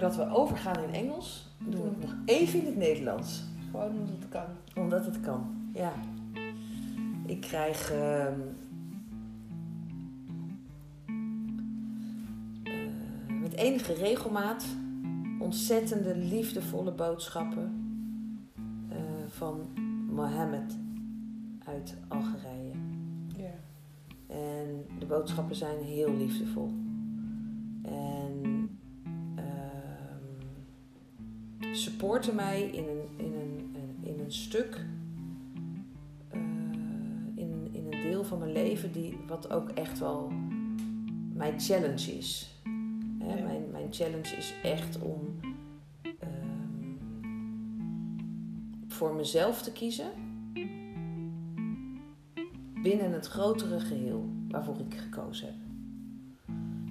voordat we overgaan in Engels, doen we het nog even in het Nederlands. Gewoon omdat het kan. Omdat het kan, ja. Ik krijg ehm, eh, met enige regelmaat ontzettende liefdevolle boodschappen eh, van Mohammed uit Algerije. Ja. En de boodschappen zijn heel liefdevol. Supporten mij in een, in een, in een stuk, eh, in, in een deel van mijn leven die, wat ook echt wel mijn challenge is. Hè, Ja. mijn, mijn challenge is echt om ehm, voor mezelf te kiezen binnen het grotere geheel waarvoor ik gekozen heb.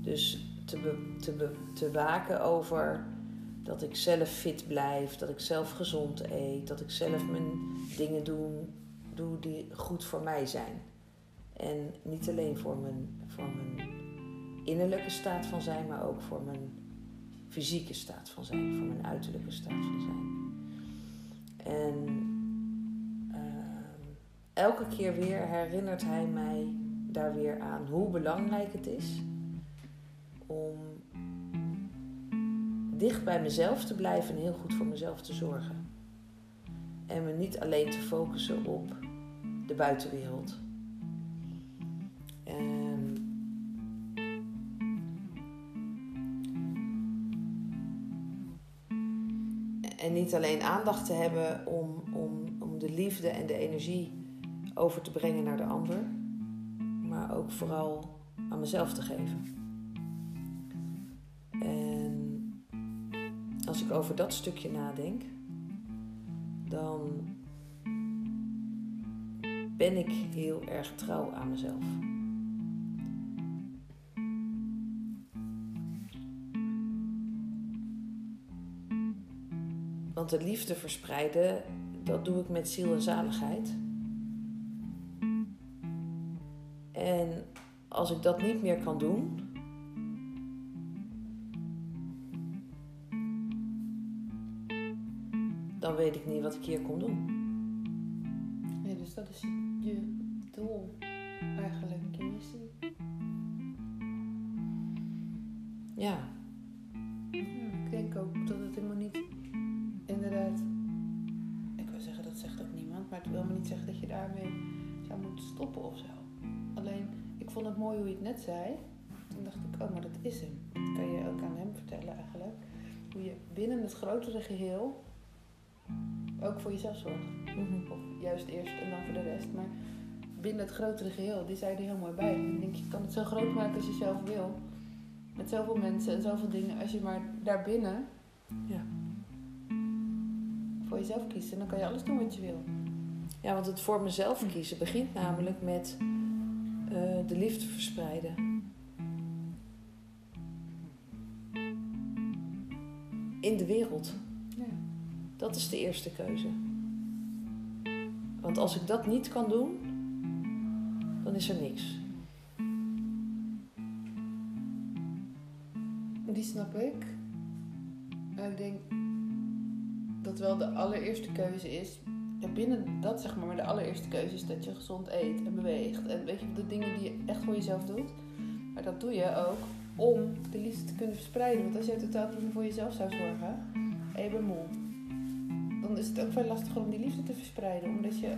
Dus te, be- te, be- te waken over dat ik zelf fit blijf, dat ik zelf gezond eet, dat ik zelf mijn dingen doe, die goed voor mij zijn. En niet alleen voor mijn, voor mijn innerlijke staat van zijn, maar ook voor mijn fysieke staat van zijn, voor mijn uiterlijke staat van zijn. En ehm, elke keer weer herinnert hij mij daar weer aan hoe belangrijk het is om dicht bij mezelf te blijven en heel goed voor mezelf te zorgen. En me niet alleen te focussen op de buitenwereld. En en niet alleen aandacht te hebben om, om, om de liefde en de energie over te brengen naar de ander, maar ook vooral aan mezelf te geven. En als ik over dat stukje nadenk, dan ben ik heel erg trouw aan mezelf. Want de liefde verspreiden, dat doe ik met ziel en zaligheid. En als ik dat niet meer kan doen, weet ik niet wat ik hier kom doen. Ja, dus dat is je doel eigenlijk, je missie. Ja, Ja, ik denk ook dat het helemaal niet inderdaad. Ik wil zeggen, dat zegt ook niemand, maar het wil me niet zeggen dat je daarmee zou moeten stoppen of zo. Alleen, ik vond het mooi hoe je het net zei. Toen dacht ik, oh, maar dat is hem. Dat kan je ook aan hem vertellen eigenlijk. Hoe je binnen het grotere geheel ook voor jezelf zorgt. Mhm. Of juist eerst en dan voor de rest. Maar binnen het grotere geheel, die zei er heel mooi bij. Ik denk, je kan het zo groot maken als je zelf wil. Met zoveel mensen en zoveel dingen. Als je maar daarbinnen Ja. voor jezelf kiest. En dan kan je alles doen wat je wil. ja, want het voor mezelf kiezen begint namelijk met eh, de liefde verspreiden. In de wereld. Dat is de eerste keuze. Want als ik dat niet kan doen, dan is er niks. Die snap ik. Maar ik denk dat wel de allereerste keuze is. Ja, binnen dat zeg maar, maar de allereerste keuze is dat je gezond eet en beweegt. En weet je, de dingen die je echt voor jezelf doet. Maar dat doe je ook om de liefde te kunnen verspreiden. Want als jij totaal niet meer voor jezelf zou zorgen en je bent moe. Dan is het ook veel lastiger om die liefde te verspreiden. Omdat je...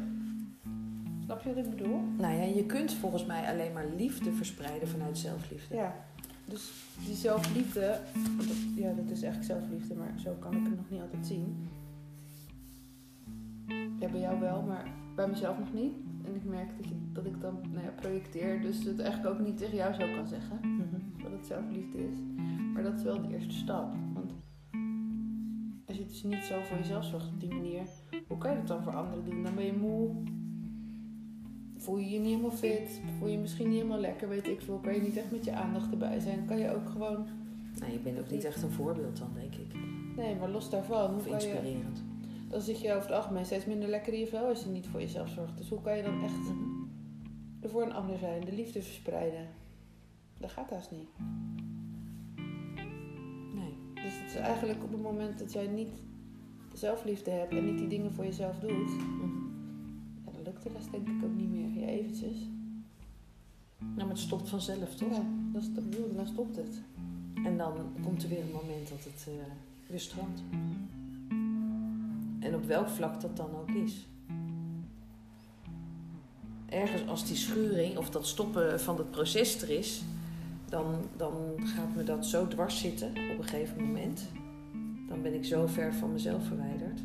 Snap je wat ik bedoel? Nou ja, je kunt volgens mij alleen maar liefde verspreiden vanuit zelfliefde. Ja, dus die zelfliefde, dat, ja, dat is eigenlijk zelfliefde, maar zo kan ik het nog niet altijd zien. Ja, bij jou wel, maar bij mezelf nog niet. En ik merk dat, je, dat ik dan nou ja, projecteer, dus het eigenlijk ook niet tegen jou zo kan zeggen, Mhm. wat het zelfliefde is. Maar dat is wel de eerste stap. Als je dus niet zo voor jezelf zorgt op die manier, hoe kan je dat dan voor anderen doen? Dan ben je moe, voel je je niet helemaal fit, voel je je misschien niet helemaal lekker, weet ik veel. Kan je niet echt met je aandacht erbij zijn. Kan je ook gewoon, Nou, je bent ook niet echt een voorbeeld dan, denk ik. nee, maar los daarvan, hoe Of je, inspirerend. dan zit je over het algemeen steeds minder lekker in je vel als je niet voor jezelf zorgt. Dus hoe kan je dan echt Mhm. er voor een ander zijn, de liefde verspreiden? Dat gaat haast niet. Dus het is eigenlijk op het moment dat jij niet de zelfliefde hebt en niet die dingen voor jezelf doet, Mhm. ja, dan lukt de rest denk ik ook niet meer. Ja, eventjes. Nou, maar het stopt vanzelf, toch? Ja, dat is dan stopt het. En dan komt er weer een moment dat het eh, weer strandt. En op welk vlak dat dan ook is. Ergens als die schuring of dat stoppen van het proces er is, dan, dan gaat me dat zo dwars zitten op een gegeven moment. Dan ben ik zo ver van mezelf verwijderd.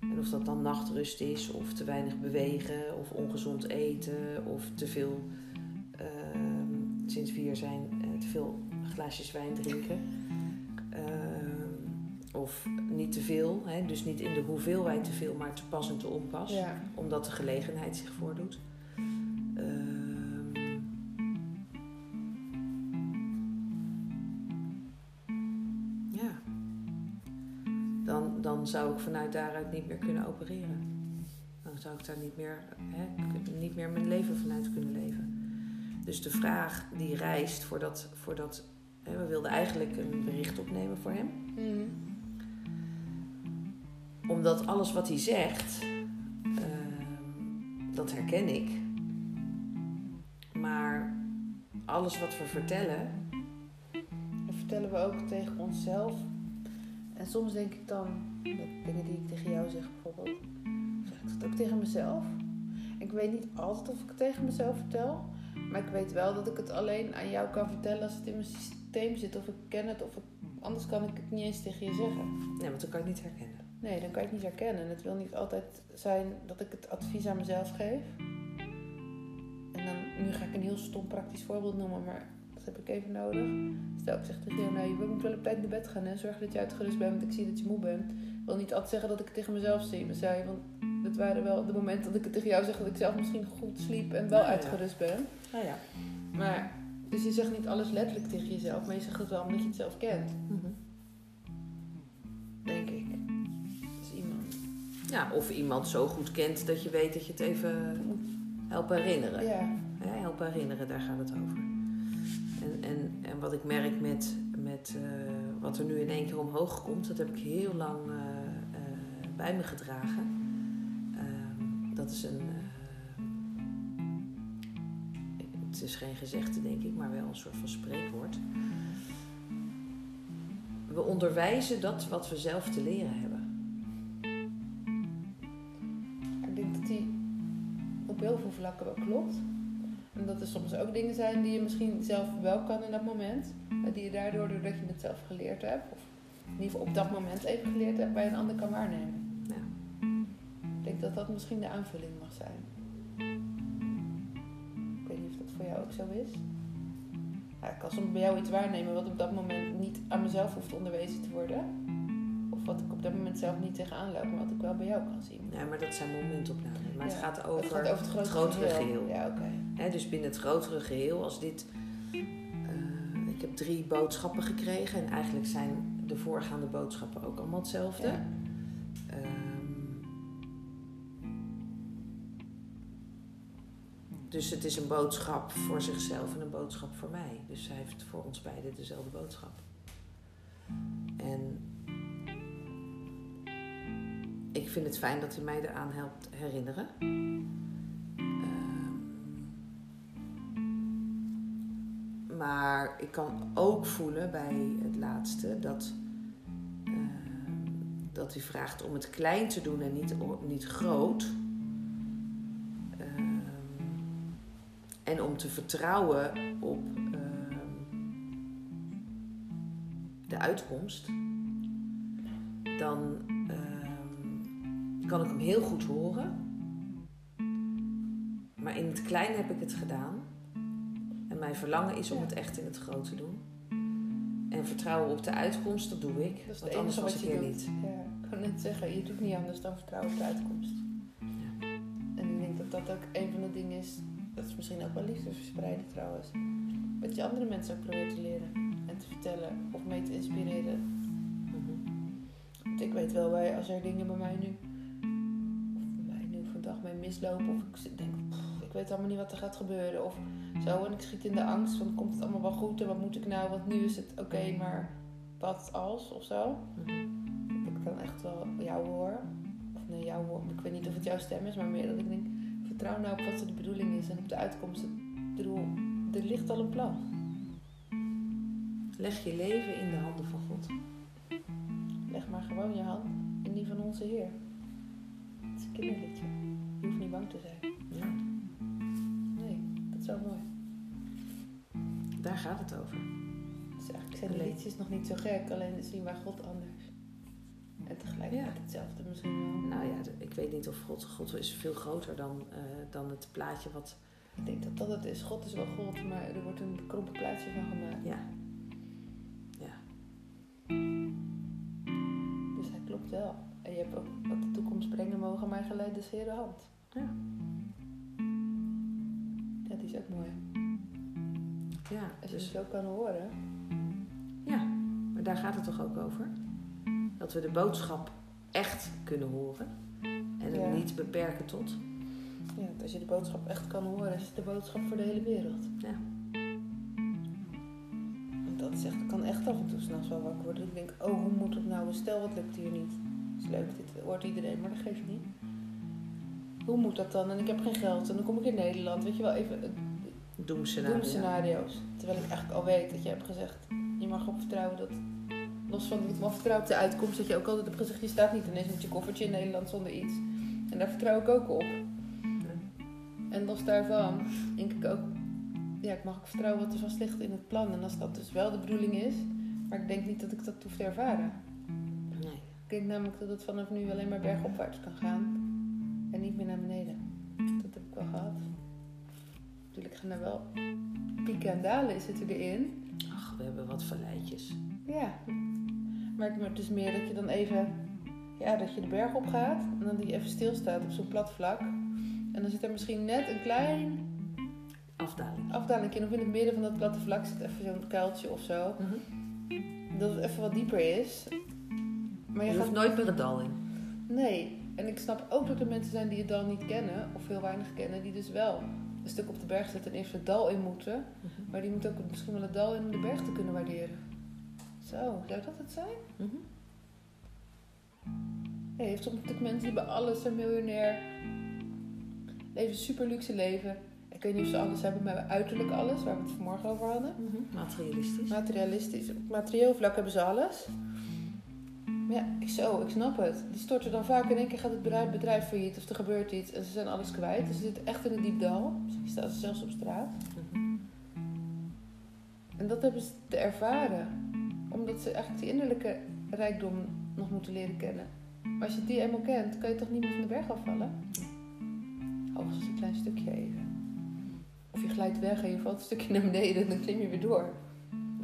En of dat dan nachtrust is, of te weinig bewegen, of ongezond eten, of te veel, ehm, sinds we hier zijn, eh, te veel glaasjes wijn drinken. Ehm, of niet te veel, hè, dus niet in de hoeveelheid te veel, maar te pas en te onpas, Ja. omdat de gelegenheid zich voordoet. Niet meer kunnen opereren. Dan zou ik daar niet meer, hè, niet meer mijn leven vanuit kunnen leven. Dus de vraag die rijst voordat, voordat hè, we wilden eigenlijk een bericht opnemen voor hem. Mhm. Omdat alles wat hij zegt, ehm, dat herken ik. Maar alles wat we vertellen, Dat vertellen we ook tegen onszelf. En soms denk ik dan, dat dingen die ik tegen jou zeg bijvoorbeeld, zeg ik dat ook tegen mezelf. Ik weet niet altijd of ik het tegen mezelf vertel, maar ik weet wel dat ik het alleen aan jou kan vertellen als het in mijn systeem zit, of ik ken het, of ik, anders kan ik het niet eens tegen je zeggen. nee, want dan kan je het niet herkennen. Nee, dan kan je het niet herkennen. En het wil niet altijd zijn dat ik het advies aan mezelf geef. En dan, nu ga ik een heel stom praktisch voorbeeld noemen, maar dat heb ik even nodig. Stel, ik zeg tegen jou, nou, je moet wel op tijd naar bed gaan en zorg dat je uitgerust bent, want ik zie dat je moe bent. Ik wil niet altijd zeggen dat ik het tegen mezelf zei, want dat waren wel de momenten dat ik het tegen jou zeg dat ik zelf misschien goed sliep en wel ja. uitgerust ben. Nou ja. Maar, dus je zegt niet alles letterlijk tegen jezelf, maar je zegt het wel omdat je het zelf kent, Mhm. denk ik. Dus iemand. ja. Of iemand zo goed kent dat je weet dat je het even moet helpen herinneren. Ja. Helpen herinneren, daar gaat het over. En, en, en wat ik merk met, met eh, wat er nu in één keer omhoog komt, dat heb ik heel lang eh, eh, bij me gedragen. Ehm, dat is een. het is geen gezegde, denk ik, maar wel een soort van spreekwoord. We onderwijzen dat wat we zelf te leren hebben. Ik denk dat die op heel veel vlakken wel klopt. En dat er soms ook dingen zijn die je misschien zelf wel kan in dat moment. Maar die je daardoor, doordat je het zelf geleerd hebt, of in ieder geval op dat moment even geleerd hebt, bij een ander kan waarnemen. Ja. Ik denk dat dat misschien de aanvulling mag zijn. Ik weet niet of dat voor jou ook zo is. Ja, ik kan soms bij jou iets waarnemen wat op dat moment niet aan mezelf hoeft onderwezen te worden. Of wat ik op dat moment zelf niet tegenaan loop, maar wat ik wel bij jou kan zien. Nee, maar dat zijn momentopnamen. Maar het Ja, gaat over, het gaat over het, grotere grotere geheel. Ja, oké. Dus binnen het grotere geheel, als dit. eh, ik heb drie boodschappen gekregen en eigenlijk zijn de voorgaande boodschappen ook allemaal hetzelfde. Ja. Ehm, dus het is een boodschap voor zichzelf en een boodschap voor mij. Dus hij heeft voor ons beiden dezelfde boodschap. En ik vind het fijn dat hij mij eraan helpt herinneren. Maar ik kan ook voelen bij het laatste dat, ehm, dat hij vraagt om het klein te doen en niet, niet groot. Ehm, en om te vertrouwen op ehm, de uitkomst. Dan ehm, kan ik hem heel goed horen. Maar in het klein heb ik het gedaan. Mijn verlangen is om Ja. het echt in het groot te doen. En vertrouwen op de uitkomst, dat doe ik. Dat is het want anders enige was wat ik je er doet. niet. Ja, ik kan net zeggen, je doet niet anders dan vertrouwen op de uitkomst. En ik denk dat dat ook een van de dingen is, dat is misschien ook wel liefde verspreiden trouwens. Wat je andere mensen ook probeert te leren en te vertellen of mee te inspireren. Mhm. Want ik weet wel, bij, als er dingen bij mij nu, of bij mij nu vandaag mee mislopen, of ik denk, "Pff, ik weet allemaal niet wat er gaat gebeuren, of zo, en ik schiet in de angst van komt het allemaal wel goed en wat moet ik nou, want nu is het oké, maar wat als of zo. Mhm. Dat ik dan echt wel jou hoor. Of nee, jou hoor. Ik weet niet of het jouw stem is, maar meer dat ik denk, vertrouw nou op wat de bedoeling is en op de uitkomst. Ik bedoel, er ligt al een plan. Leg je leven in de handen van God. Leg maar gewoon je hand in die van onze Heer. Het is een kinderliedje. Je hoeft niet bang te zijn. Ja, zo mooi. daar gaat het over. Dus eigenlijk zijn Alleen- liedjes nog niet zo gek, alleen zien wij God anders. En tegelijkertijd Ja. hetzelfde misschien wel. Nou ja, de- ik weet niet of God, God is veel groter dan, eh, dan het plaatje wat... Ik denk dat dat het is. God is wel God, maar er wordt een bekrompen plaatsje van gemaakt. Ja. Ja. Dus hij klopt wel. En je hebt ook wat de toekomst brengen mogen, mij geleid de Heer de hand. Ja. Ja, die is ook mooi. Ja, Als je dus, zo kan horen. ja, maar daar gaat het toch ook over? Dat we de boodschap echt kunnen horen. En het Ja. niet beperken tot... Ja, als je de boodschap echt kan horen, is het de boodschap voor de hele wereld. Ja. Want dat is echt, kan echt af en toe s'nachts wel wakker worden. Ik denk, oh, hoe moet het nou? Stel, wat lukt hier niet? is leuk, dit hoort iedereen, maar dat geeft niet. Hoe moet dat dan? En ik heb geen geld en dan kom ik in Nederland. Weet je wel, even eh, Doemscenario. doemscenario's. Terwijl ik eigenlijk al weet dat je hebt gezegd, je mag op vertrouwen dat, los van ik mag vertrouwen op de uitkomst, dat je ook altijd hebt gezegd, je staat niet ineens met je koffertje in Nederland zonder iets. En daar vertrouw ik ook op. En los daarvan denk ik ook, ja, ik mag ook vertrouwen wat er vast ligt in het plan. En als dat dus wel de bedoeling is, maar ik denk niet dat ik dat hoef te ervaren. Nee. Ik denk namelijk dat het vanaf nu alleen maar bergopwaarts kan gaan en niet meer naar beneden. Dat heb ik wel gehad. Natuurlijk gaan er wel pieken en dalen zitten erin. Ach, we hebben wat verleidjes. Ja. Maar ik merk dus meer dat je dan even, ja, dat je de berg op gaat en dan dat je even stilstaat op zo'n plat vlak. En dan zit er misschien net een klein Afdaling. afdaling in of in het midden van dat platte vlak zit even zo'n kuiltje of zo. Mhm. Dat het even wat dieper is. Maar je, Je gaat hoeft nooit meer het dal in. Nee, en ik snap ook dat er mensen zijn die het dal niet kennen, of heel weinig kennen, die dus wel een stuk op de berg zitten en eerst het dal in moeten. Mhm. Maar die moeten ook misschien wel het dal in om de berg te kunnen waarderen. Zo, zou dat het zijn? Nee, je hebt soms natuurlijk mensen die bij alles zijn miljonair, leven super luxe leven. Ik weet niet of ze alles hebben, maar uiterlijk alles, waar we het vanmorgen over hadden. Mhm. Materialistisch. Materialistisch. Op materieel vlak hebben ze alles. Ja, ik, zo, ik snap het. Die storten dan vaak in één keer gaat het bedrijf, bedrijf failliet of er gebeurt iets en ze zijn alles kwijt. Dus ze zitten echt in een diep dal. Misschien staan ze zelfs op straat. Mhm. En dat hebben ze te ervaren. Omdat ze eigenlijk die innerlijke rijkdom nog moeten leren kennen. Maar als je die eenmaal kent, kan je toch niet meer van de berg afvallen? Hoogstens een klein stukje even. Of je glijdt weg en je valt een stukje naar beneden en dan klim je weer door.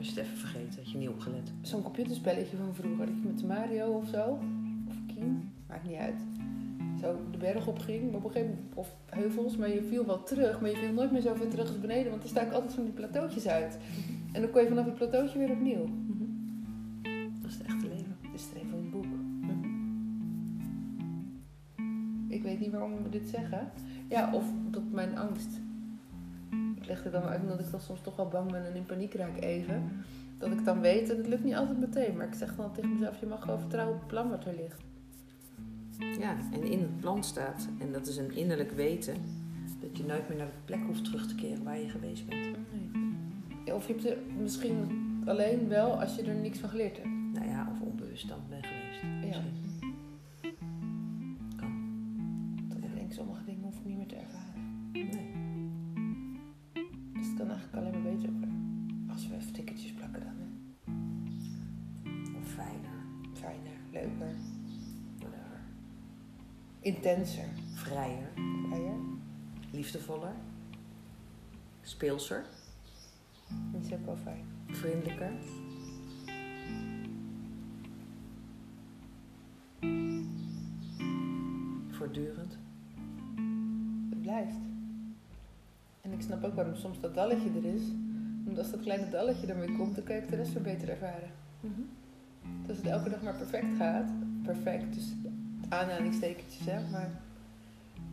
Als je het even vergeten, had je niet opgelet. zo'n computerspelletje van vroeger. Dat je met Mario of zo, of King, maakt niet uit. Zo de berg op ging, maar op een gegeven moment, of heuvels, maar je viel wel terug. Maar je viel nooit meer zo ver terug als beneden, want er staken altijd van die plateautjes uit. En dan kon je vanaf het plateautje weer opnieuw. Dat is het echte leven. Dus er even een boek. Mhm. Ik weet niet waarom we dit zeggen. Ja, of dat mijn angst. Ik leg er dan maar uit omdat ik dan soms toch wel bang ben en in paniek raak even. Dat ik dan weet, en het lukt niet altijd meteen, maar ik zeg dan tegen mezelf: je mag gewoon vertrouwen op het plan wat er ligt. Ja, en in het plan staat, en dat is een innerlijk weten, dat je nooit meer naar de plek hoeft terug te keren waar je geweest bent. Ja, Of je hebt er misschien alleen wel als je er niks van geleerd hebt. Nou ja, of onbewust dan ben geweest. Misschien. Intenser. Vrijer, Vrijer. liefdevoller, speelser, Dat is ook wel fijn. vriendelijker. Voortdurend. Het blijft. En ik snap ook waarom soms dat dalletje er is. Want als dat kleine dalletje ermee komt, dan kan ook de rest weer beter ervaren. Dus als het elke dag maar perfect gaat, perfect, dus aanhalingstekentjes hè, maar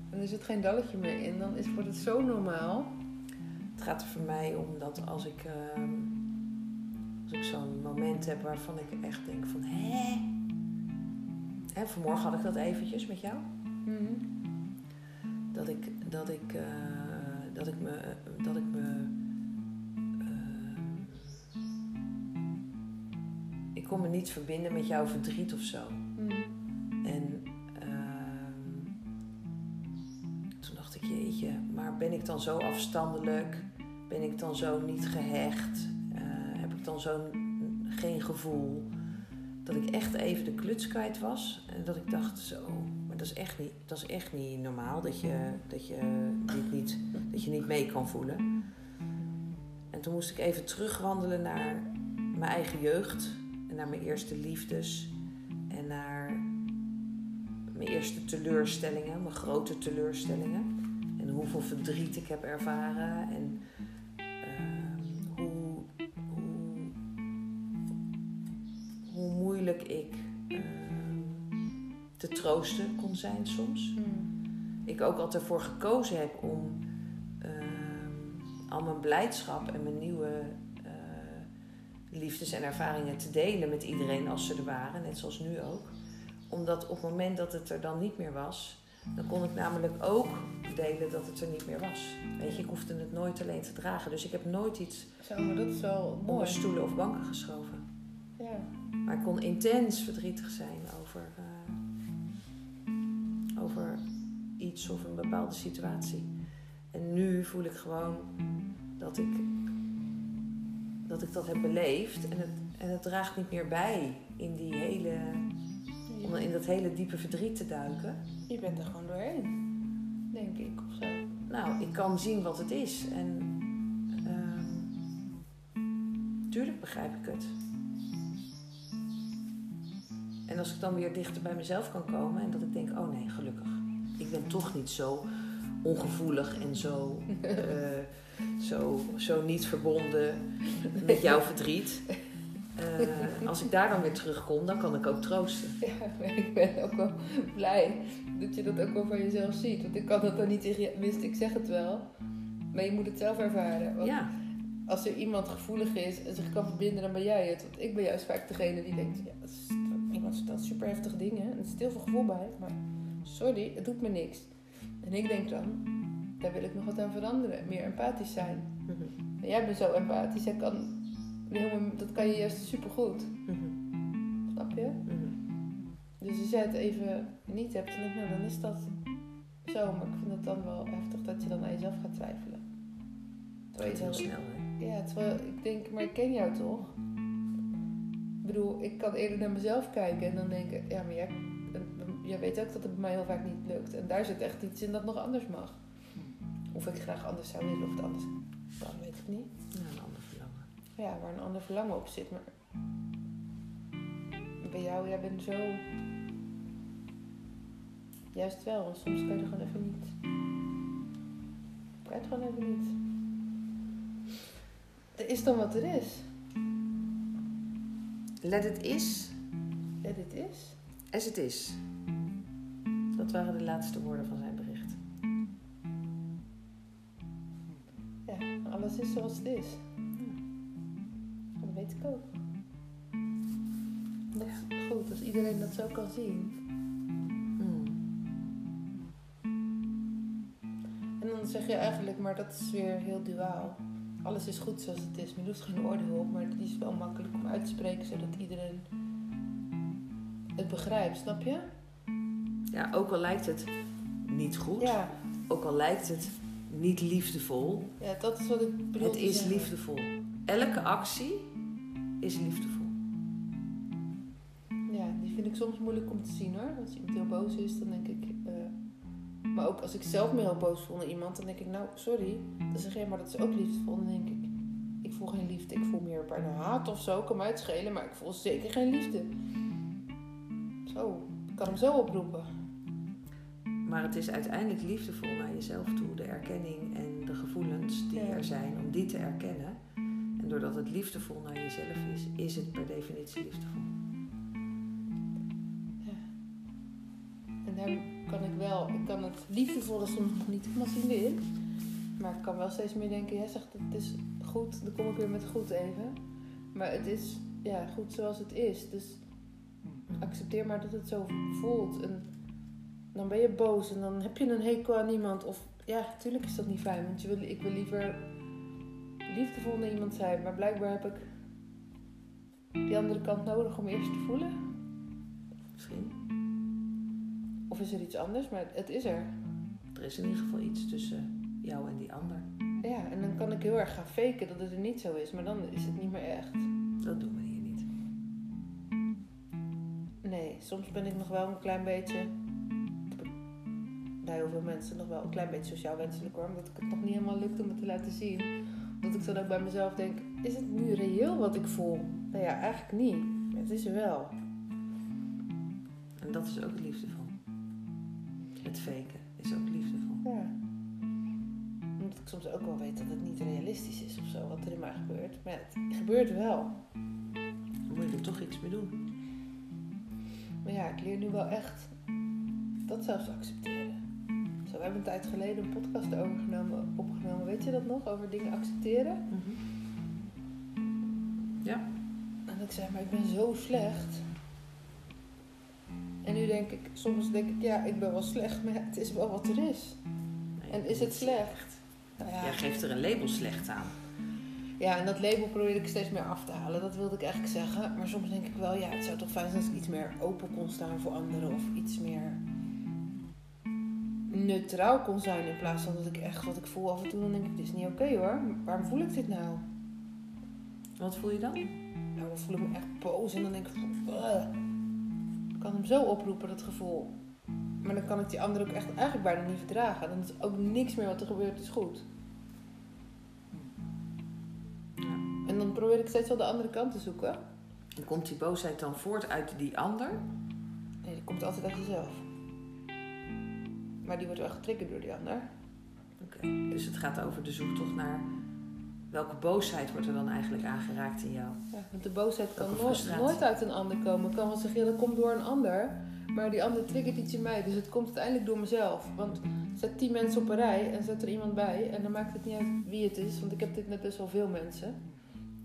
dan is het geen dalletje meer in, dan is, wordt het zo normaal. Het gaat er voor mij om dat als ik ehm, Als ik zo'n moment heb waarvan ik echt denk van hè? hè vanmorgen had ik dat eventjes met jou. Mhm. Dat ik, dat ik, eh, dat ik me, dat ik me eh, ik kon me niet verbinden met jouw verdriet of zo. Dan zo afstandelijk? Ben ik dan zo niet gehecht? Eh, heb ik dan zo geen gevoel? Dat ik echt even de kluts kwijt was. En dat ik dacht, zo, maar dat is echt niet, dat is echt niet normaal dat je, dat, je dit niet, dat je niet mee kan voelen. En toen moest ik even terugwandelen naar mijn eigen jeugd. En naar mijn eerste liefdes. En naar mijn eerste teleurstellingen, mijn grote teleurstellingen. Hoeveel verdriet ik heb ervaren. En ehm, hoe, hoe, hoe moeilijk ik ehm, te troosten kon zijn soms. Mhm. Ik ook altijd ervoor gekozen heb om ehm, al mijn blijdschap en mijn nieuwe eh, liefdes en ervaringen te delen met iedereen als ze er waren, net zoals nu ook omdat op het moment dat het er dan niet meer was, dan kon ik namelijk ook delen dat het er niet meer was. Weet je, ik hoefde het nooit alleen te dragen. Dus ik heb nooit iets Zo, maar dat is wel mooi. onder stoelen of banken geschoven. Ja. Maar ik kon intens verdrietig zijn over, eh, over iets of een bepaalde situatie. En nu voel ik gewoon dat ik dat, ik dat heb beleefd. En het, en het draagt niet meer bij in die hele om in dat hele diepe verdriet te duiken. Je bent er gewoon doorheen. Denk ik, of zo. Nou, ik kan zien wat het is. En ehm, tuurlijk begrijp ik het. En als ik dan weer dichter bij mezelf kan komen en dat ik denk, oh nee, gelukkig. Ik ben toch niet zo ongevoelig en zo, eh, zo, zo niet verbonden met jouw verdriet. Eh, als ik daar dan weer terugkom, dan kan ik ook troosten. Ja, ik ben ook wel blij dat je dat ook wel van jezelf ziet. Want ik kan dat dan niet tegen je... Wist, ik zeg het wel. Maar je moet het zelf ervaren. Want Ja, als er iemand gevoelig is en zich kan verbinden, dan ben jij het. Want ik ben juist vaak degene die denkt... Ja, dat is, iemand vertelt super heftige dingen. En er zit heel veel gevoel bij. Maar sorry, het doet me niks. En ik denk dan... Daar wil ik nog wat aan veranderen. Meer empathisch zijn. Mhm, jij bent zo empathisch. Jij kan, helemaal- dat kan je juist supergoed. mhm, Snap je? mhm. Dus als jij het even niet hebt, dan, nou, dan is dat zo. Maar ik vind het dan wel heftig dat je dan aan jezelf gaat twijfelen. Terwijl je Gaat heel snel, hè? Ja, terwijl ik denk, maar ik ken jou toch? Ik bedoel, ik kan eerder naar mezelf kijken en dan denken, ja, maar jij, jij weet ook dat het bij mij heel vaak niet lukt. En daar zit echt iets in dat nog anders mag. Of ik graag anders zou willen of het anders kan, weet ik niet. Ja, een ander. Ja, waar een ander verlangen op zit. Maar bij jou, jij bent zo. Juist wel, want soms kan je er gewoon even niet. Kan je het gewoon even niet. Er is dan wat er is. Let it is Ja, dit is. as it is. Dat waren de laatste woorden van zijn bericht. Ja, alles is zoals het is. Is goed, als iedereen dat zo kan zien. Hmm. En dan zeg je eigenlijk, maar dat is weer heel duaal. Alles is goed zoals het is. Men hoeft geen oordeel op, maar die is wel makkelijk om uit te spreken zodat iedereen het begrijpt, snap je? Ja, ook al lijkt het niet goed, Ja, ook al lijkt het niet liefdevol, ja dat is wat ik bedoel. het is zeggen. liefdevol. Elke actie is liefdevol. Ja, die vind ik soms moeilijk om te zien hoor. Als iemand heel boos is, dan denk ik. eh, maar ook als ik zelf me heel boos voel naar iemand, dan denk ik, nou sorry. Dan zeg je, maar dat is ook liefdevol. Dan denk ik, ik voel geen liefde. Ik voel meer bijna haat of zo. Kan mij het schelen, maar ik voel zeker geen liefde. Zo, ik kan hem zo oproepen. Maar het is uiteindelijk liefdevol naar jezelf toe. De erkenning en de gevoelens die Ja. er zijn, om die te erkennen. Doordat het liefdevol naar jezelf is, is het per definitie liefdevol. Ja. En daar kan ik wel, ik kan het liefdevolle soms nog niet helemaal zien in. Maar ik kan wel steeds meer denken, jij zegt het is goed, dan kom ik weer met goed even. Maar het is ja, goed zoals het is. Dus accepteer maar dat het zo voelt. En dan ben je boos en dan heb je een hekel aan iemand. Of ja, natuurlijk is dat niet fijn. Want je wil, ik wil liever liefdevol naar iemand zijn. Maar blijkbaar heb ik die andere kant nodig om eerst te voelen. Misschien. Of is er iets anders? Maar het is er. Er is in ieder geval iets tussen jou en die ander. Ja, en dan kan ik heel erg gaan faken dat het er niet zo is. Maar dan is het niet meer echt. Dat doen we hier niet. Nee, soms ben ik nog wel een klein beetje. Bij heel veel mensen nog wel een klein beetje sociaal wenselijk hoor. Omdat het nog niet helemaal lukt om het te laten zien. Ik dan ook bij mezelf denk: is het nu reëel wat ik voel? Nou ja, eigenlijk niet. Het is er wel. En dat is ook liefdevol. Het faken is ook liefdevol. Ja. Omdat ik soms ook wel weet dat het niet realistisch is of zo, wat er in mij gebeurt. Maar het gebeurt wel. Dan moet je er toch iets mee doen. Maar ja, ik leer nu wel echt dat zelfs te accepteren. We hebben een tijd geleden een podcast overgenomen, opgenomen. Weet je dat nog? Over dingen accepteren. Ja. En ik zei, maar ik ben zo slecht. En nu denk ik, soms denk ik, ja, ik ben wel slecht, maar het is wel wat er is. Nee, En is het slecht? Nou ja, Jij geeft er een label slecht aan. ja, en dat label probeer ik steeds meer af te halen. Dat wilde ik eigenlijk zeggen. Maar soms denk ik wel, ja, het zou toch fijn zijn als ik iets meer open kon staan voor anderen. Of iets meer neutraal kon zijn. In plaats van dat ik echt wat ik voel af en toe, dan denk ik, dit is niet oké hoor. Waarom voel ik dit nou? Wat voel je dan? Nou, dan voel ik me echt boos en dan denk ik. Ik kan hem zo oproepen, dat gevoel. Maar dan kan ik die ander ook echt eigenlijk bijna niet verdragen. Dan is ook niks meer wat er gebeurt is goed. Ja. En dan probeer ik steeds wel de andere kant te zoeken. En komt die boosheid dan voort uit die ander? Nee, die komt altijd uit jezelf. Maar die wordt wel getriggerd door die ander. Oké, dus het gaat over de zoektocht naar welke boosheid wordt er dan eigenlijk aangeraakt in jou? Ja, want de boosheid kan nooit, nooit uit een ander komen. Ik kan wel zeggen, ja, dat komt door een ander. Maar die ander triggert iets in mij. Dus het komt uiteindelijk door mezelf. Want zet tien mensen op een rij en zet er iemand bij. En dan maakt het niet uit wie het is. Want ik heb dit met best wel veel mensen.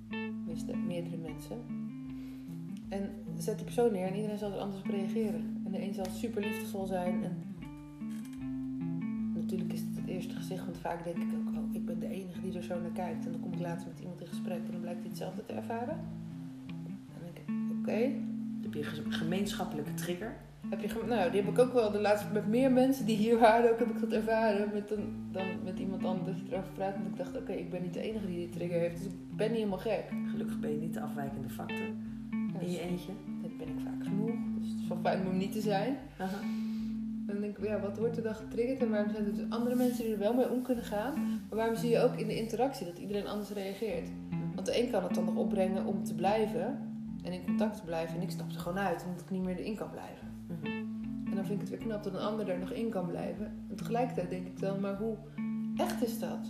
Tenminste, meerdere mensen. En zet die persoon neer en iedereen zal er anders op reageren. En de een zal super liefdevol zijn. En natuurlijk is het het eerste gezicht. Want vaak denk ik ook, oh, ik ben de enige die er zo naar kijkt. En dan kom ik later met iemand in gesprek en dan blijkt hij hetzelfde te ervaren. Dan denk ik, oké. Heb je een gemeenschappelijke trigger. Heb je nou, die heb ik ook wel de laatste met meer mensen die hier waren. Ook heb ik dat ervaren met een, dan met iemand anders erover praat. Want ik dacht, oké, ik ben niet de enige die die trigger heeft. Dus ik ben niet helemaal gek. Gelukkig ben je niet de afwijkende factor in je dus eentje. dat ben ik vaak genoeg. Dus het is wel fijn om niet te zijn. En dan denk ik, ja, wat wordt er dan getriggerd? En waarom zijn er dus andere mensen die er wel mee om kunnen gaan? Maar waarom zie je ook in de interactie dat iedereen anders reageert? Want de een kan het dan nog opbrengen om te blijven en in contact te blijven. En ik stap er gewoon uit omdat ik niet meer erin kan blijven. Mhm. En dan vind ik het weer knap dat een ander er nog in kan blijven. En tegelijkertijd denk ik dan, maar hoe echt is dat?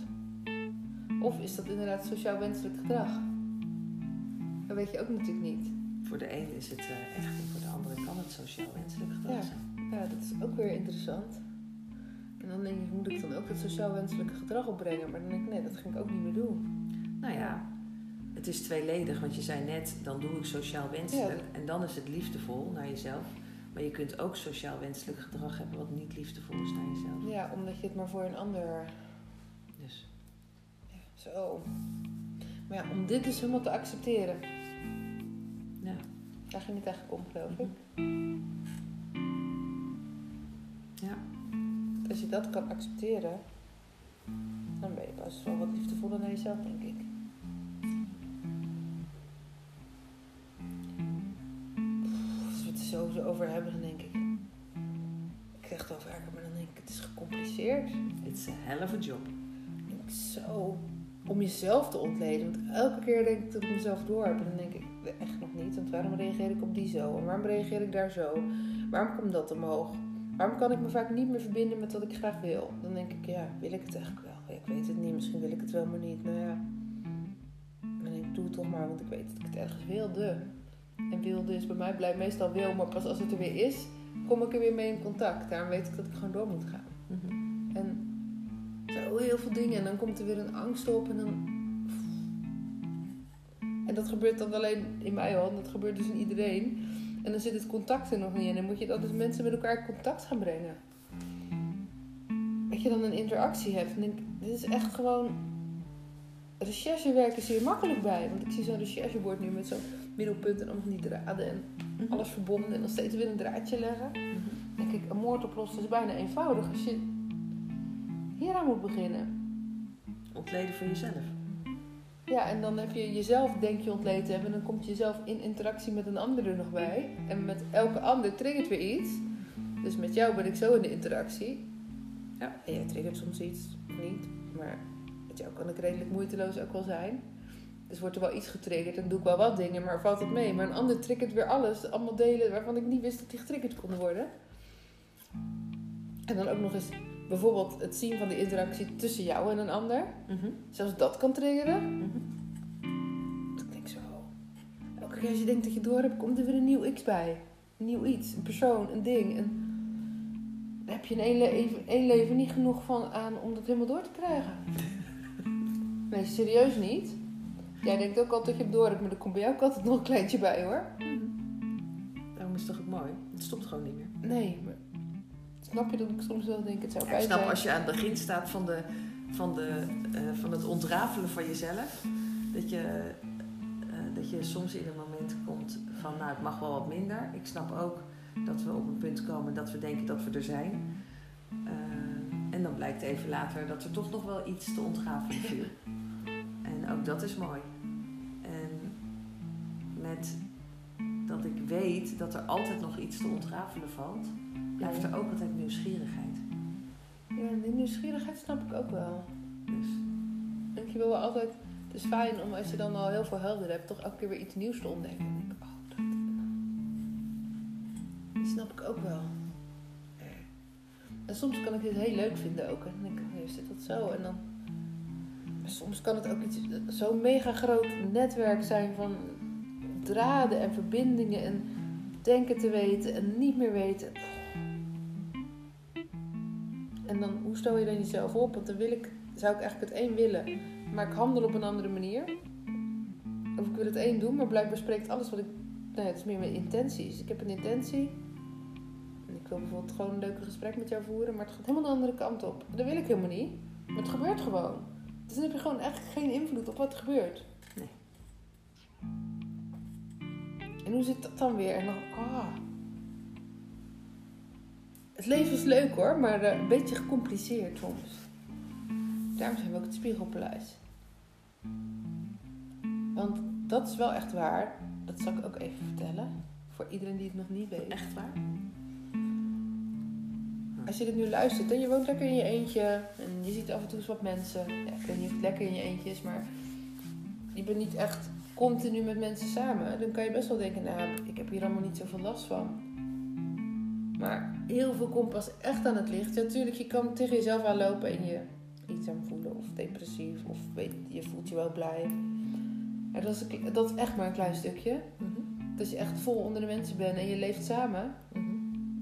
Of is dat inderdaad sociaal wenselijk gedrag? Dat weet je ook natuurlijk niet. Voor de een is het eh, echt en voor de andere kan het sociaal wenselijk gedrag Ja. Ook weer interessant. En dan denk ik, moet ik dan ook het sociaal wenselijke gedrag opbrengen? Maar dan denk ik, nee, dat ging ik ook niet meer doen. Nou ja, het is tweeledig, want je zei net, dan doe ik sociaal wenselijk. En dan is het liefdevol naar jezelf. Maar je kunt ook sociaal wenselijk gedrag hebben wat niet liefdevol is naar jezelf. Ja, omdat je het maar voor een ander... Dus Ja, zo. Maar ja, om dit dus helemaal te accepteren. ja, Daar ging het eigenlijk om, geloof ik. Ja. Als je dat kan accepteren, dan ben je pas wel wat liefdevoller naar jezelf, denk ik. Als we het er sowieso over hebben, dan denk ik. Ik zeg het vaker, maar dan denk ik, het is gecompliceerd. It's a hell of a job. Ik zo om jezelf te ontleden. Want elke keer denk ik dat ik mezelf door heb. En dan denk ik, echt nog niet. Want waarom reageer ik op die zo? En waarom reageer ik daar zo? Waarom komt dat omhoog? Waarom kan ik me vaak niet meer verbinden met wat ik graag wil? Dan denk ik, ja, wil ik het eigenlijk wel? Ik weet het niet. Misschien wil ik het wel, maar niet. Nou ja. Dan denk ik, doe het toch maar. Want ik weet dat ik het ergens wilde. En wilde is bij mij blijft meestal wil. Maar pas als het er weer is, kom ik er weer mee in contact. Daarom weet ik dat ik gewoon door moet gaan. Mhm. En zo heel veel dingen. En dan komt er weer een angst op. En dan... En dat gebeurt dan alleen in mij al, dat gebeurt dus in iedereen. En dan zit het contact er nog niet in. En moet je dat dus mensen met elkaar in contact gaan brengen. Dat je dan een interactie hebt. En denk, dit is echt gewoon. Recherchewerk is hier makkelijk bij. Want ik zie zo'n recherchebord nu met zo'n middelpunt en allemaal die draden en alles verbonden en dan steeds weer een draadje leggen. Mhm. denk ik, een moord oplossen is bijna eenvoudig als je hier aan moet beginnen. Ontleden voor jezelf. Ja, en dan heb je jezelf, denk je, ontleed hebben. En dan komt je jezelf in interactie met een ander er nog bij. En met elke ander triggert weer iets. Dus met jou ben ik zo in de interactie. Ja. En jij triggert soms iets, of niet. Maar met jou kan ik redelijk moeiteloos ook wel zijn. Dus wordt er wel iets getriggerd en doe ik wel wat dingen, maar valt het mee. Maar een ander triggert weer alles. Allemaal delen waarvan ik niet wist dat die getriggerd konden worden. En dan ook nog eens bijvoorbeeld het zien van de interactie tussen jou en een ander. Mhm. Zelfs dat kan triggeren. Mhm. Ik denk zo. Elke keer als je denkt dat je door hebt, komt er weer een nieuw X bij. Een nieuw iets, een persoon, een ding. En daar heb je in één leven, één leven niet genoeg van aan om dat helemaal door te krijgen. Nee, serieus niet. Jij denkt ook altijd dat je het door hebt, maar er komt bij jou ook altijd nog een kleintje bij hoor. Daarom is het toch ook mooi. Het stopt gewoon niet meer. Nee, maar snap je dat ik soms wel denk, het zou Ja, bij ik snap zijn. als je aan het begin staat van, de, van, de, eh, van het ontrafelen van jezelf, dat je, eh, dat je soms in een moment komt van, nou, het mag wel wat minder. Ik snap ook dat we op een punt komen dat we denken dat we er zijn. Eh, en dan blijkt even later dat er toch nog wel iets te ontrafelen viel. En ook dat is mooi. En met dat ik weet dat er altijd nog iets te ontrafelen valt, blijft er ook altijd nieuwsgierigheid. Ja, die nieuwsgierigheid snap ik ook wel. Dus En je wil wel altijd... Het is fijn om als je dan al heel veel helder hebt, toch elke keer weer iets nieuws te ontdekken. En denk ik, oh, dat... Die snap ik ook wel. En soms kan ik dit heel leuk vinden ook. En dan denk ik, oh, zit dat zo? En dan... Maar soms kan het ook iets, zo'n mega groot netwerk zijn van draden en verbindingen en denken te weten en niet meer weten. En dan, hoe stel je dan jezelf op? Want dan wil ik, zou ik eigenlijk het een willen, maar ik handel op een andere manier. Of ik wil het één doen, maar blijkbaar spreekt alles wat ik. Nou ja, het is meer mijn intenties. Ik heb een intentie. En ik wil bijvoorbeeld gewoon een leuke gesprek met jou voeren, maar het gaat helemaal de andere kant op. Dat wil ik helemaal niet. Maar het gebeurt gewoon. Dus dan heb je gewoon eigenlijk geen invloed op wat er gebeurt. Hoe zit dat dan weer? En dan, ah. Het leven is leuk hoor, maar eh, een beetje gecompliceerd soms. Daarom zijn we ook het Spiegelpaleis. Want dat is wel echt waar. Dat zal ik ook even vertellen. Voor iedereen die het nog niet weet. echt waar? Als je dit nu luistert en je woont lekker in je eentje en je ziet af en toe eens wat mensen. Ja, ik weet niet of het lekker in je eentje is, maar je bent niet echt continu met mensen samen. Dan kan je best wel denken, nou, ik heb hier allemaal niet zoveel last van. Maar heel veel komt pas echt aan het licht. Ja, natuurlijk, je kan tegen jezelf aanlopen en je eenzaam voelen of depressief of weet, je voelt je wel blij. Maar dat is, dat is echt maar een klein stukje. Mhm. Dat je echt vol onder de mensen bent en je leeft samen, Mhm.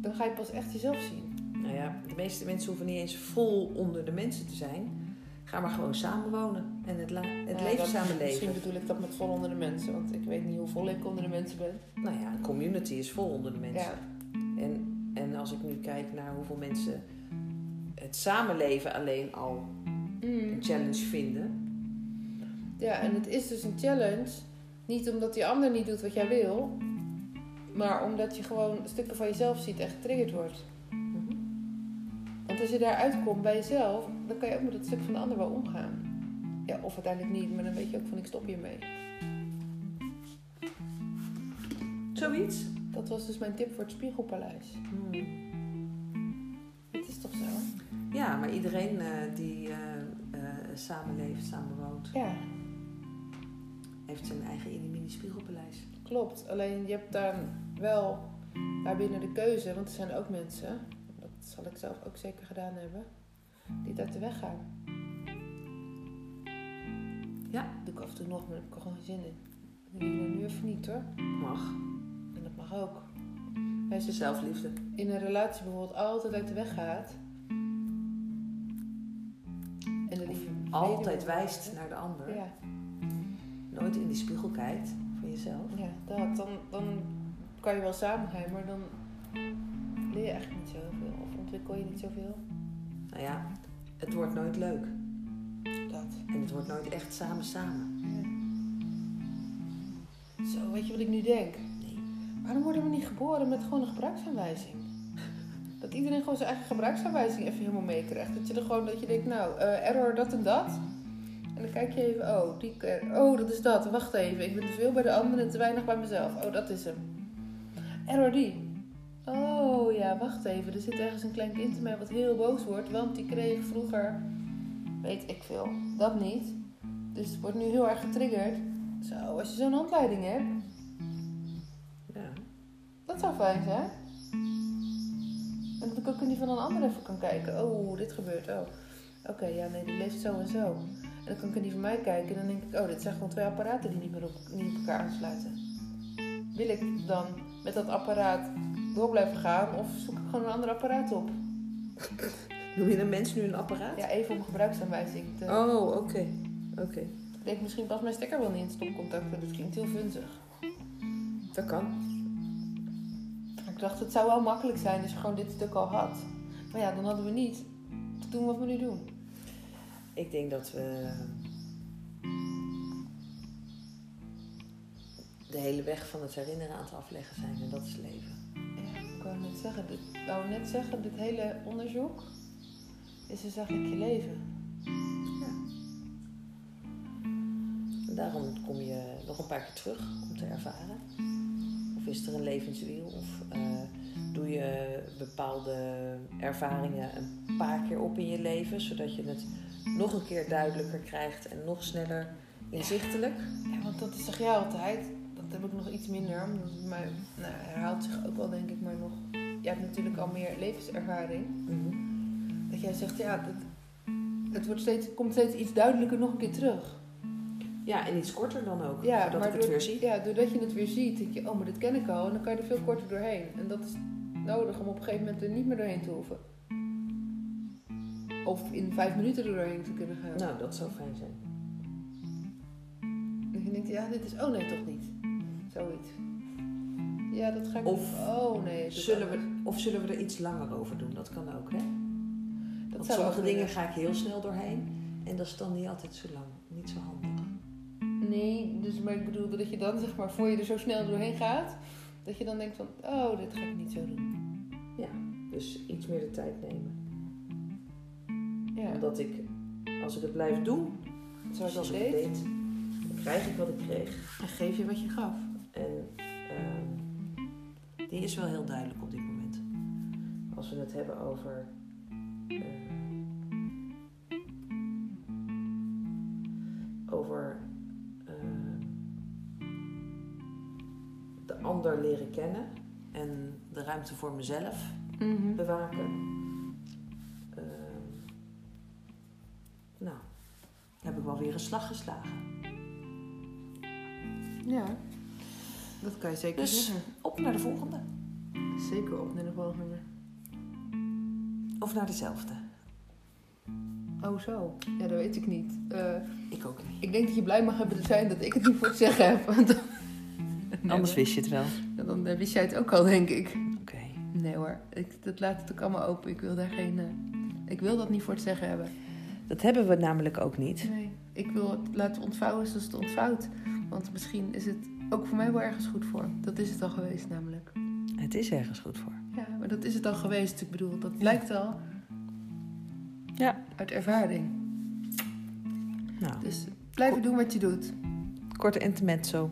dan ga je pas echt jezelf zien. Nou ja, de meeste mensen hoeven niet eens vol onder de mensen te zijn. Ga maar gewoon samenwonen en het, het Ja, leven dat- samen leven. Misschien bedoel ik dat met vol onder de mensen, want ik weet niet hoe vol ik onder de mensen ben. Nou ja, een community is vol onder de mensen. Ja, En, en als ik nu kijk naar hoeveel mensen het samenleven alleen al een Mm. challenge vinden. ja, en het is dus een challenge. Niet omdat die ander niet doet wat jij wil, maar omdat je gewoon stukken van jezelf ziet en getriggerd wordt. Als je daaruit komt bij jezelf, dan kan je ook met dat stuk van de ander wel omgaan. Ja, of uiteindelijk niet, maar dan weet je ook van ik stop hiermee. Zoiets? Dat was dus mijn tip voor het Spiegelpaleis. Hmm. Het is toch zo? Ja, maar iedereen eh, die eh, eh, samenleeft, samenwoont, Ja, heeft zijn eigen mini spiegelpaleis. klopt. Alleen je hebt daar wel daarbinnen de keuze, want er zijn ook mensen, dat zal ik zelf ook zeker gedaan hebben, die daar te weg gaan. Ja. Doe ik af en toe nog, maar daar heb ik er gewoon geen zin in. Denk, nu even niet hoor. Mag. En dat mag ook. Als je Zelfliefde. in een relatie bijvoorbeeld altijd uit de weg gaat. En de liefde altijd wijst naar de ander. Ja. nooit in die spiegel kijkt van jezelf. Ja, dat. Dan, dan kan je wel samen zijn, maar dan leer je eigenlijk niet zoveel. Of ontwikkel je niet zoveel. Nou ja, het wordt nooit leuk. Dat. En het wordt nooit echt samen samen. Zo, weet je wat ik nu denk? Nee. Waarom worden we niet geboren met gewoon een gebruiksaanwijzing? Dat iedereen gewoon zijn eigen gebruiksaanwijzing even helemaal meekrijgt. Dat je er gewoon, dat je denkt, nou, eh, error dat en dat. En dan kijk je even, oh, die, keer- oh, dat is dat. Wacht even, ik ben te veel bij de anderen en te weinig bij mezelf. Oh, dat is hem. Error die. Oh ja, wacht even. Er zit ergens een klein kind in mij wat heel boos wordt, want die kreeg vroeger, weet ik veel, dat niet. Dus het wordt nu heel erg getriggerd. Zo, als je zo'n handleiding hebt, Ja. dat zou fijn zijn. En dat ik ook in die van een ander even kan kijken. Oh, dit gebeurt. Oh, oké, ja, nee, die leeft zo en zo. En dan kan ik in die van mij kijken en dan denk ik, oh, dit zijn gewoon twee apparaten die niet meer op, niet op elkaar aansluiten. Wil ik dan met dat apparaat door blijven gaan of zoek ik gewoon een ander apparaat op? Noem je een mens nu een apparaat? Ja, even om gebruiksaanwijzing te... Oh, oké. Oké. Ik denk, misschien past mijn stekker wel niet in het stopcontact, het klinkt heel vunzig. Dat kan. Ik dacht, het zou wel makkelijk zijn als je gewoon dit stuk al had. Maar ja, dan hadden we niet te doen wat we nu doen. Ik denk dat we de hele weg van het herinneren aan het afleggen zijn en dat is leven. Ja, ik wou net zeggen, dit, wou net zeggen, dit hele onderzoek is dus eigenlijk je leven. En daarom kom je nog een paar keer terug om te ervaren. Of is er een levenswiel? Of eh, doe je bepaalde ervaringen een paar keer op in je leven, zodat je het nog een keer duidelijker krijgt en nog sneller inzichtelijk? Ja, want dat zeg jij altijd. Dat heb ik nog iets minder. Omdat het mij, nou, herhaalt zich ook wel, denk ik, maar nog. Je hebt natuurlijk al meer levenservaring. Mhm. Dat jij zegt, ja, dat, het wordt steeds, komt steeds iets duidelijker nog een keer terug. Ja, en iets korter dan ook, Ja, zodat maar ik het door- weer zie. Ja, doordat je het weer ziet, denk je, oh, maar dit ken ik al. En dan kan je er veel korter doorheen. En dat is nodig om op een gegeven moment er niet meer doorheen te hoeven. Of in vijf minuten er doorheen te kunnen gaan. Nou, dat zou fijn zijn. Dat je denkt, ja, dit is, oh nee, toch niet. Zoiets. Ja, dat ga ik Of doen. Oh nee. Zullen anders. we, of zullen we er iets langer over doen? Dat kan ook, hè? Dat Want zou sommige dingen ga ik heel snel doorheen. En dat is dan niet altijd zo lang. Niet zo handig. Nee, dus maar ik bedoel dat je dan, zeg maar, voor je er zo snel doorheen gaat, dat je dan denkt van, oh, dit ga ik niet zo doen. Dus iets meer de tijd nemen. Ja, Omdat ik, als ik het blijf doen, zoals zoals dat ik het deed. deed, dan krijg ik wat ik kreeg. En geef je wat je gaf. En ehm, die is wel heel duidelijk op dit moment. Als we het hebben over. eh, over eh, de ander leren kennen en de ruimte voor mezelf bewaken. Ehm, nou, heb ik wel weer een slag geslagen. Ja, dat kan je zeker Dus- zeggen. Op naar de volgende. Zeker op naar de volgende. Of naar dezelfde. Oh zo, ja, dat weet ik niet. Eh, Ik ook niet. ik denk dat je blij mag hebben zijn dat ik het niet voor het zeggen heb. Want. Anders wist je het wel. Dan, dan eh, wist jij het ook al, denk ik. Oké. Nee hoor, ik, dat laat het ook allemaal open. Ik wil daar geen... eh, ik wil dat niet voor het zeggen hebben. Dat hebben we namelijk ook niet. Nee, ik wil het laten ontvouwen zoals het ontvouwt. Want misschien is het ook voor mij wel ergens goed voor. Dat is het al geweest namelijk. Het is ergens goed voor. Ja, maar dat is het al geweest. Ik bedoel, dat blijkt al Ja. uit ervaring. Nou, Dus blijf doen wat je doet. korte intermezzo.